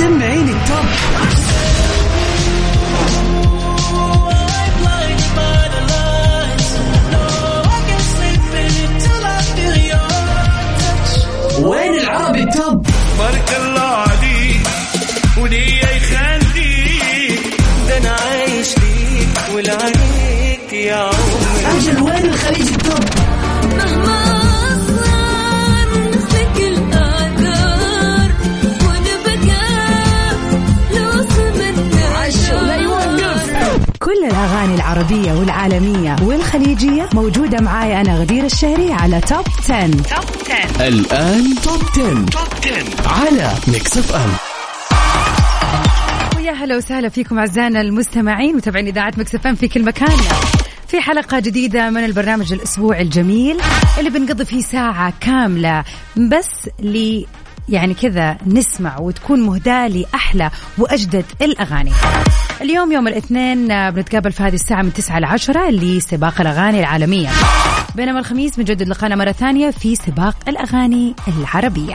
سمعين التوب. وين العربي التوب؟ بارك الله عليك وليا يخليك ده أنا عايش ليك ولعليك يا عمري. أجل وين الخليج التوب؟ الأغاني العربية والعالمية والخليجية موجودة معاي أنا غدير الشهري على Top 10. Top 10 الآن Top 10. Top 10 على Mix FM ويا هلا وسهلا فيكم أعزائنا المستمعين متابعين إذاعة Mix FM في كل مكان. في حلقة جديدة من البرنامج الأسبوع الجميل اللي بنقضي فيه ساعة كاملة. بس ل يعني كذا نسمع وتكون مهداة لأحلى وأجدد الأغاني. اليوم يوم الاثنين آه، بنتقابل في هذه الساعة من 9 ل 10 لسباق الأغاني العالمية. بينما الخميس بنجدد لقانا مرة ثانية في سباق الأغاني العربية.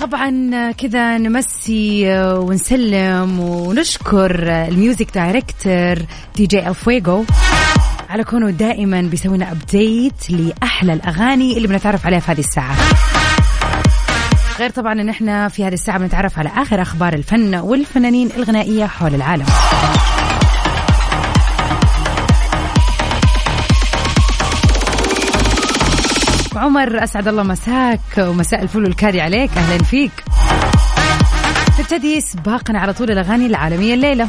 طبعا كذا نمسي ونسلم ونشكر ال music director DJ الفويجو على كونه دائما بيسوي لنا update لأحلى الأغاني اللي بنتعرف عليها في هذه الساعة. غير طبعا إن إحنا في هذه الساعة بنتعرف على آخر أخبار الفن والفنانين الغنائية حول العالم. عمر أسعد الله مساك ومساء الفل والكادي عليك. أهلا فيك. نبتدي سباقنا على طول الأغاني العالمية الليلة.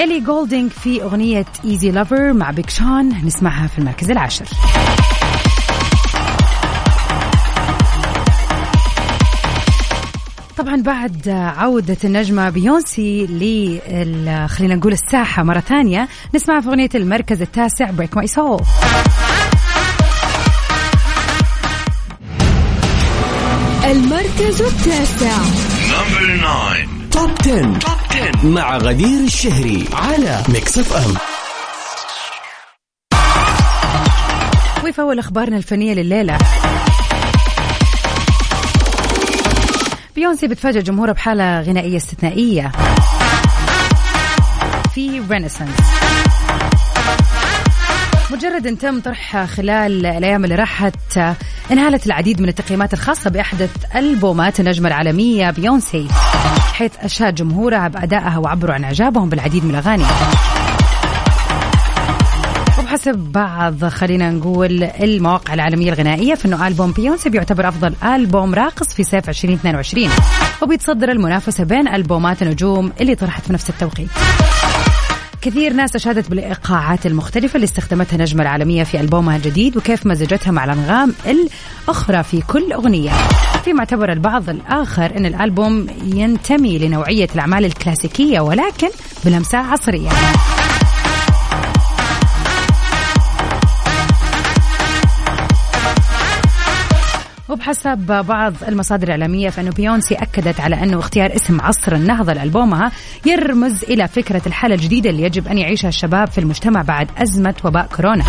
إلي جولدينج في أغنية Easy Lover مع Big Sean نسمعها في المركز العاشر. طبعا بعد عودة النجمة بيونسي ل خلينا نقول الساحة مرة ثانية نسمعها في أغنية المركز التاسع Break My Soul المركز التاسع. Number 9 Top 10. Top 10 مع غدير الشهري على Mix FM وفي أول أخبارنا الفنية لليلة. بيونسي بتفاجئ جمهورها بحالة غنائية استثنائية. في Renaissance مجرد إن تم طرحها خلال الأيام اللي راحت انهالت العديد من التقييمات الخاصة بأحدث ألبومات النجمه العالمية بيونسي. حيث اشاد جمهورها بادائها وعبروا عن إعجابهم بالعديد من الأغاني. وبحسب بعض خلينا نقول المواقع العالمية الغنائية فإنه ألبوم بيونسي بيعتبر أفضل ألبوم راقص في صيف 2022 وبيتصدر المنافسة بين ألبومات النجوم اللي طرحت في نفس التوقيت. كثير ناس أشادت بالإيقاعات المختلفة اللي استخدمتها النجمة العالمية في ألبومها الجديد وكيف مزجتها مع الأنغام الأخرى في كل أغنية. فيما اعتبر البعض الآخر أن الألبوم ينتمي لنوعية الأعمال الكلاسيكية ولكن بلمسة عصرية. وبحسب بعض المصادر الإعلامية فإنه بيونسي أكدت على أنه اختيار اسم عصر النهضة لألبومها يرمز إلى فكرة الحالة الجديدة اللي يجب أن يعيشها الشباب في المجتمع بعد أزمة وباء كورونا.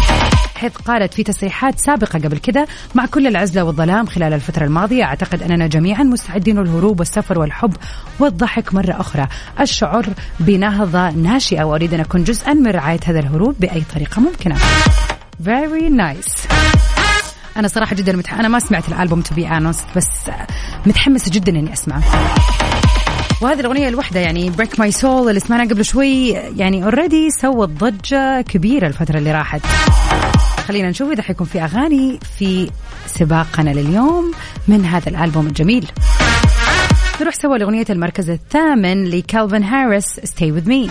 حيث قالت في تصريحات سابقة قبل كده مع كل العزلة والظلام خلال الفترة الماضية أعتقد أننا جميعا مستعدين للهروب والسفر والحب والضحك مرة أخرى. الشعور بنهضة ناشئة وأريد أن أكون جزءا من رعاية هذا الهروب بأي طريقة ممكنة. Very nice. أنا صراحة جدا متح... أنا ما سمعت الألبوم to be honest بس متحمسه جدا إني أسمعه. وهذه الأغنية الوحدة يعني Break My Soul اللي سمعناها قبل شوي يعني already سوت ضجة كبيرة الفترة اللي راحت. خلينا نشوف إذا حيكون في أغاني في سباقنا لليوم من هذا الألبوم الجميل. نروح سوا لأغنية المركز الثامن لكالفن هاريس ستي وذ مي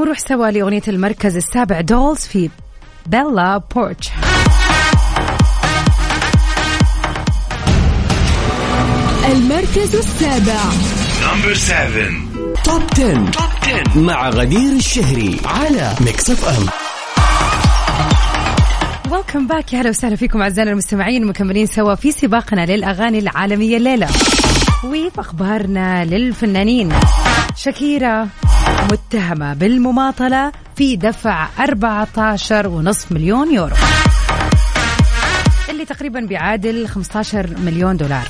ونروح سوا لأغنية المركز السابع دولز في بيلا بورتش المركز السابع. Number 7 Top 10. Top 10 مع غدير الشهري على Mix FM welcome back يا هلا وسهلا فيكم أعزائنا المستمعين مكملين سوا في سباقنا للأغاني العالمية الليلة. وفي أخبارنا للفنانين. شاكيرا متهمة بالمماطلة في دفع 14.5 مليون يورو. اللي تقريبا بيعادل 15 مليون دولار.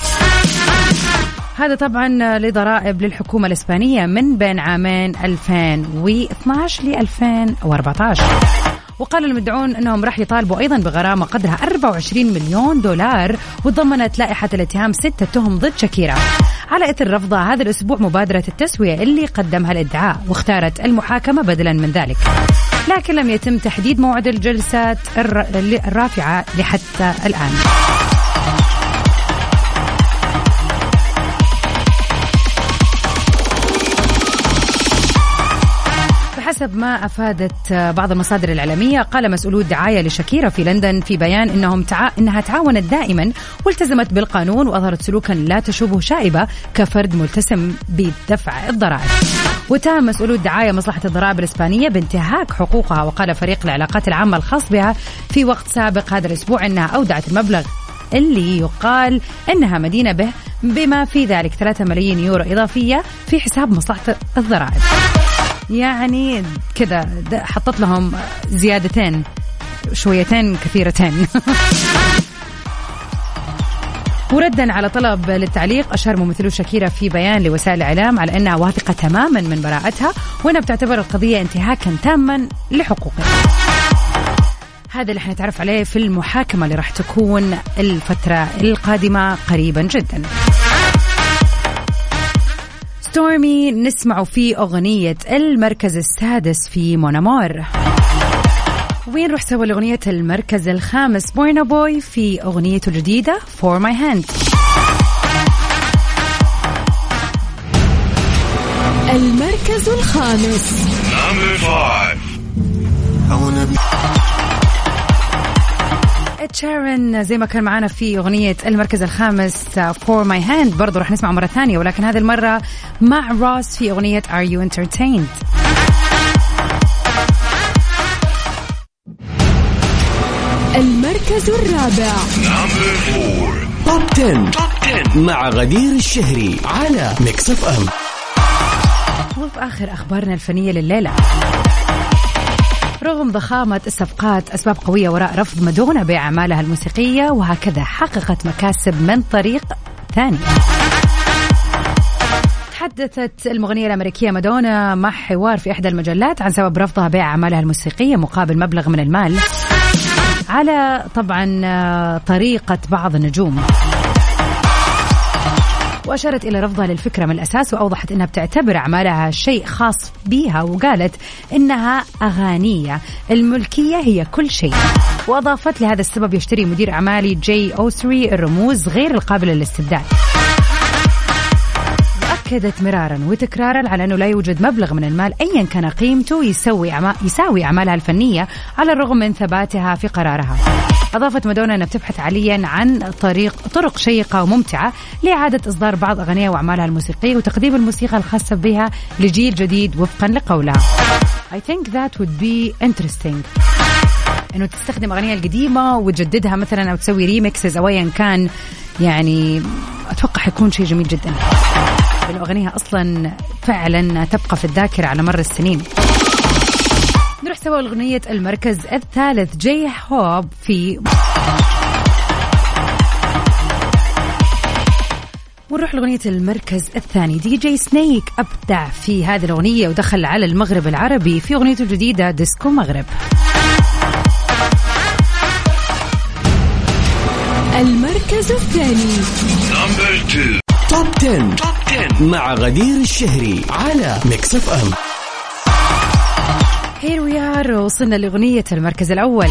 هذا طبعا لضرائب للحكومة الإسبانية من بين عامين 2012 ل 2014 وقال المدعون إنهم راح يطالبوا أيضا بغرامة قدرها 24 مليون دولار وتضمنت لائحة الاتهام ستة تهم ضد شاكيرا. على اثر رفضها هذا الأسبوع مبادرة التسوية اللي قدمها الإدعاء واختارت المحاكمة بدلا من ذلك. لكن لم يتم تحديد موعد الجلسات الر- الرافعة لحتى الآن. بحسب ما أفادت بعض المصادر الإعلامية قال مسؤولو الدعاية لشاكيرا في لندن في بيان إنهم تع... إنها تعاونت دائما والتزمت بالقانون وأظهرت سلوكا لا تشوبه شائبة كفرد ملتزم بدفع الضرائب. وتهم مسؤولو الدعاية مصلحة الضرائب الإسبانية بانتهاك حقوقها وقال فريق العلاقات العامة الخاص بها في وقت سابق هذا الأسبوع إنها أودعت المبلغ اللي يقال إنها مدينة به بما في ذلك 3 ملايين يورو إضافية في حساب مصلحة الضرائب. يعني كذا حطت لهم زيادتين شويتين كثيرتين وردا على طلب للتعليق أشار ممثلو شاكيرا في بيان لوسائل الإعلام على أنها واثقة تماما من براءتها وأنها بتعتبر القضية انتهاكا تاما لحقوقها. هذا اللي حنتعرف عليه في المحاكمة اللي راح تكون الفترة القادمة قريبا جدا. ستورمي نسمعه في أغنية المركز السادس في مونامور وين روح سوى الأغنية المركز الخامس؟ بورنا بوي في أغنيته الجديدة For My Hand. المركز الخامس. Number five. Ed Sheeran زي ما كان معنا في أغنية المركز الخامس For My Hand. برضو راح نسمع مرة ثانية ولكن هذه المرة مع Russ في أغنية Are You Entertained المركز الرابع. Top 10. Top 10 مع غدير الشهري على Mix FM وفي آخر أخبارنا الفنية لليلة. رغم ضخامة الصفقات أسباب قوية وراء رفض مادونا بأعمالها الموسيقية وهكذا حققت مكاسب من طريق ثاني. تحدثت المغنية الأمريكية مادونا مع حوار في إحدى المجلات عن سبب رفضها بيع أعمالها الموسيقية مقابل مبلغ من المال على طبعا آه، طريقة بعض النجوم. وأشارت إلى رفضها للفكرة من الأساس وأوضحت أنها بتعتبر أعمالها شيء خاص بها وقالت أنها أغانية. الملكية هي كل شيء. وأضافت لهذا السبب يشتري مدير أعمالي جي أوسري الرموز غير القابلة للاستبدال. أكدت مرارا وتكرارا على أنه لا يوجد مبلغ من المال أيا كان قيمته يسوي يساوي أعمالها الفنية على الرغم من ثباتها في قرارها. أضافت مادونا أنها بتبحث حاليا عن طريق طرق شيقة وممتعة لإعادة إصدار بعض أغانيها وأعمالها الموسيقية وتقديم الموسيقى الخاصة بها لجيل جديد وفقا لقولها. I think that would be interesting. إنه تستخدم اغانيها القديمة وتجددها مثلا أو تسوي ريمكسز أو ايا كان يعني أتوقع حيكون شيء جميل جدا. لأنه اغانيها أصلا فعلا تبقى في الذاكرة على مر السنين. سوا لاغنيه المركز الثالث J-Hope في ونروح لأغنية المركز الثاني DJ Snake أبدع في هذه الأغنية ودخل على المغرب العربي في أغنيته الجديدة Disco Maghreb المركز الثاني. Top 10. Top 10 مع غدير الشهري على Mix FM Here we are وصلنا لأغنية المركز الأول.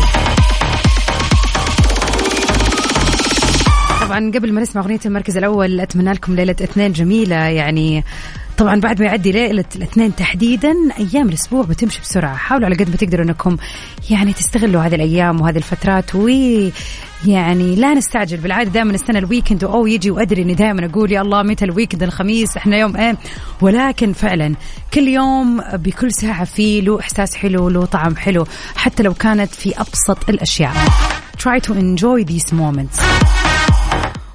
طبعا قبل ما نسمع أغنية المركز الأول أتمنى لكم ليلة اثنين جميلة. يعني طبعا بعد ما يعدي ليلة الاثنين تحديدا أيام الأسبوع بتمشي بسرعة. حاولوا على قد ما تقدروا أنكم يعني تستغلوا هذه الأيام وهذه الفترات و يعني لا نستعجل. بالعادة دائما نستنى ال weekend أو يجي وأدري إني دائما أقول يا الله متى ال weekend الخميس إحنا يوم إيه؟ ولكن فعلا كل يوم بكل ساعة فيه له إحساس حلو له طعم حلو حتى لو كانت في أبسط الأشياء. Try to enjoy these moments.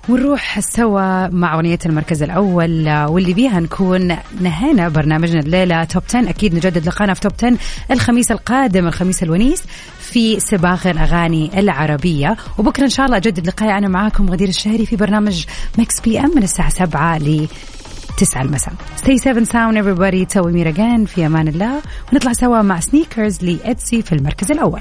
ونروح سوا مع أغنية المركز الأول آه، واللي بيها نكون نهينا برنامجنا الليلة. توب 10 أكيد نجدد لقانا في توب 10 الخميس القادم الخميس الونيس في سباق الأغاني العربية. وبكرة إن شاء الله أجدد لقاي أنا معاكم غدير الشهري في برنامج مكس بي أم من الساعة 7 ل 9 المساء. Stay safe and sound everybody. توي ميرا في أمان الله. ونطلع سوا مع سنيكرز لإتسي في المركز الأول.